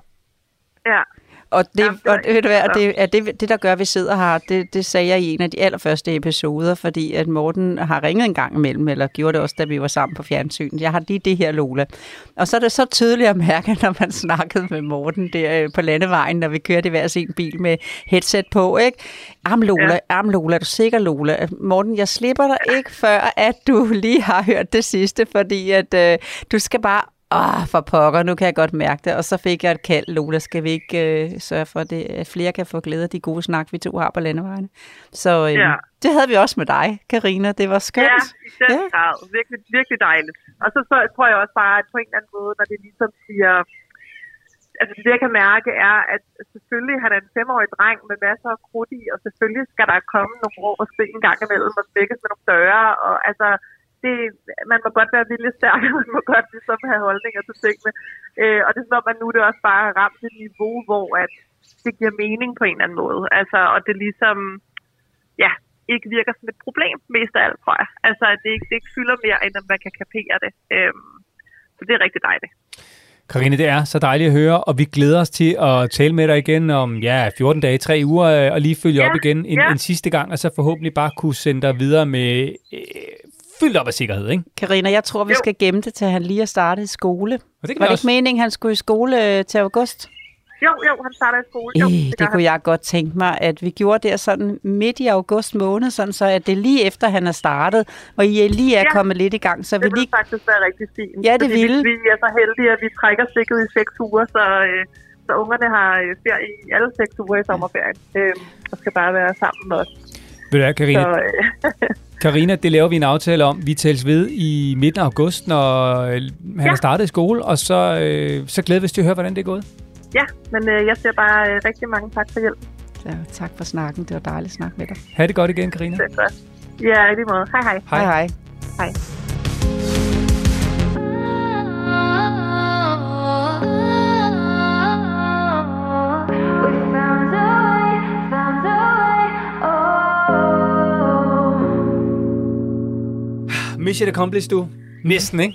Ja. Og det, og, ved du hvad, det er det, det, der gør, at vi sidder her, det, det sagde jeg i en af de allerførste episoder, fordi at Morten har ringet en gang imellem, eller gjorde det også, da vi var sammen på fjernsynet. Jeg har lige det her, Lola. Og så er det så tydeligt at mærke, når man snakkede med Morten der øh, på landevejen, når vi kørte i hver sin bil med headset på, ikke? Am Lola, ja. am Lola, er du sikker, Lola? Morten, jeg slipper dig ikke, før at du lige har hørt det sidste, fordi at øh, du skal bare Åh, for pokker, nu kan jeg godt mærke det. Og så fik jeg et kald, Lola, skal vi ikke øh, sørge for, det, at flere kan få glæde af de gode snak, vi to har på landevejen. Så øh, Ja. det havde vi også med dig, Karina. Det var skønt. Ja, i den Ja. grad. Virkelig, virkelig dejligt. Og så, så tror jeg også bare, at på en eller anden måde, når det ligesom siger... Altså det, jeg kan mærke, er, at selvfølgelig han er en femårig dreng med masser af krudt i, og selvfølgelig skal der komme nogle råb og en gang imellem og smækkes med nogle døre. Og altså, det, man må godt være viljestærk, og man må godt ligesom have holdninger til tingene. Øh, og det er som om, at nu er det også bare ramt et niveau, hvor at det giver mening på en eller anden måde. Altså, og det ligesom, ja, ikke virker som et problem, mest af alt, tror jeg. Altså, at det ikke, det ikke fylder mere, end at man kan kapere det. Øhm, så det er rigtig dejligt. Karine, det er så dejligt at høre, og vi glæder os til at tale med dig igen om ja, 14 dage, 3 uger, øh, og lige følge Ja, op igen en, ja. en sidste gang, og så forhåbentlig bare kunne sende dig videre med øh, fyldt op af sikkerhed, ikke? Karina, jeg tror, vi Jo. skal gemme det, til han lige er startet i skole. Og det kan Var vi det også. ikke meningen, han skulle i skole øh, til august? Jo, jo, han starter i skole. Jo, Øh, det, det kunne jeg godt tænke mig, at vi gjorde det sådan midt i august måned, sådan så at det er lige efter, han er startet, og I lige er Ja. kommet lidt i gang, så vi Det ville lige... faktisk være rigtig fint. Ja, det ville. Vi, vi er så heldige, at vi trækker stikket i seks uger, så, øh, så ungerne har øh, ferie i alle seks uger i sommerferien. Øh, og skal bare være sammen med os. Ved du hvad, Karine? Så, øh, Karina, det laver vi en aftale om. Vi tales ved i midten af august, når øh, han Ja. er startet i skole, og så, øh, så glæder vi os til at høre, hvordan det er gået. ja, men øh, jeg siger bare øh, rigtig mange tak for hjælp. Så, tak for snakken, det var dejligt at snakke med dig. Ha' det godt igen, Karina. Det er godt. Ja, i lige måde. Hej hej. Hej. hej. Hej. Mission accomplished, du. Næsten, ikke?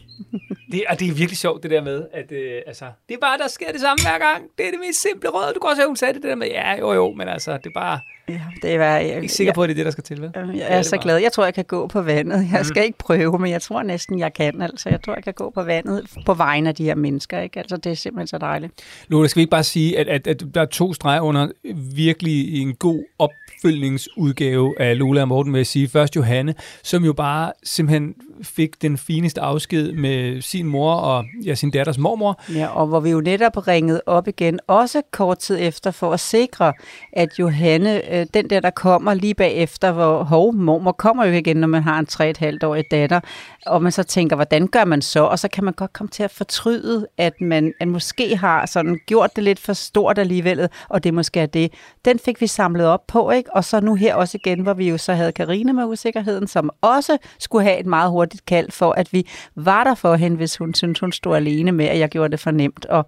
Det, og det er virkelig sjovt, det der med, at øh, altså, det er bare, der sker det samme hver gang. Det er det mest simple råd. Du kan også høre, hun sagde det, det der med, ja, jo, jo, men altså, det er bare, jeg Ja, det var, jeg, er ikke sikker på, at det er det, der skal til, vel? Jeg, Det jeg er det så bare. glad. Jeg tror, jeg kan gå på vandet. Jeg skal ikke prøve, men jeg tror næsten, jeg kan. Altså, jeg tror, jeg kan gå på vandet på vegne af de her mennesker. Ikke? Altså, det er simpelthen så dejligt. Lola, skal vi ikke bare sige, at, at, at der er to streger under virkelig en god opfølgningsudgave af Lola og Morten, vil jeg sige. Først Johanne, som jo bare simpelthen fik den fineste afsked med sin mor og ja, sin datters mormor. Ja, og hvor vi jo netop ringede op igen, også kort tid efter, for at sikre, at Johanne, øh, den der, der kommer lige bagefter, hvor hov, mormor kommer jo igen, når man har en 3,5-årig datter, og man så tænker, hvordan gør man så? Og så kan man godt komme til at fortryde, at man at måske har sådan gjort det lidt for stort alligevel, og det måske er det. Den fik vi samlet op på, ikke? Og så nu her også igen, hvor vi jo så havde Karine med usikkerheden, som også skulle have et meget hurtigt kald for, at vi var der for hende, hvis hun syntes, hun stod alene med, at jeg gjorde det for nemt. Og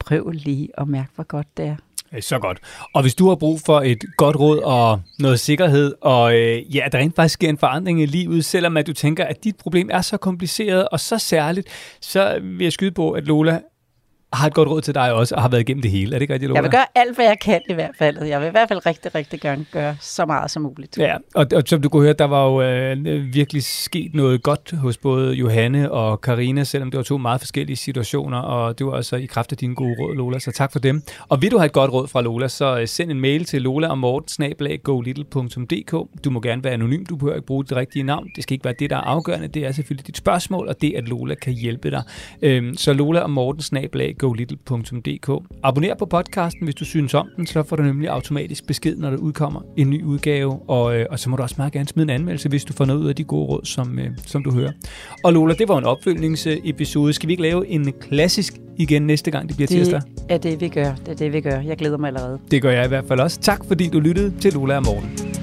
prøv lige at mærke, hvor godt det er. Så godt. Og hvis du har brug for et godt råd og noget sikkerhed, og øh, ja, der rent faktisk sker en forandring i livet, selvom at du tænker, at dit problem er så kompliceret og så særligt, så vil jeg skyde på, at Lola har et godt råd til dig også, og har været igennem det hele. Er det ikke rigtigt, Lola? Jeg vil gøre alt, hvad jeg kan i hvert fald. Jeg vil i hvert fald rigtig, rigtig gerne gøre så meget som muligt. Ja, og, og som du kunne høre, der var jo øh, virkelig sket noget godt hos både Johanne og Karina, selvom det var to meget forskellige situationer, og det var altså i kraft af dine gode råd, Lola, så tak for dem. Og vil du have et godt råd fra Lola, så øh, send en mail til lola og Du må gerne være anonym, du behøver ikke bruge det rigtige navn. Det skal ikke være det, der er afgørende. Det er selvfølgelig dit spørgsmål, og det, at Lola kan hjælpe dig. Øhm, så lola og morten golittle.dk. Abonner på podcasten, hvis du synes om den, så får du nemlig automatisk besked, når der udkommer en ny udgave, og, øh, og så må du også meget gerne smide en anmeldelse, hvis du får noget ud af de gode råd, som, øh, som du hører. Og Lola, det var en opfølgningsepisode. Skal vi ikke lave en klassisk igen næste gang, det bliver det tirsdag? Det er det, vi gør. Det er det, vi gør. Jeg glæder mig allerede. Det gør jeg i hvert fald også. Tak fordi du lyttede til Lola og Morten.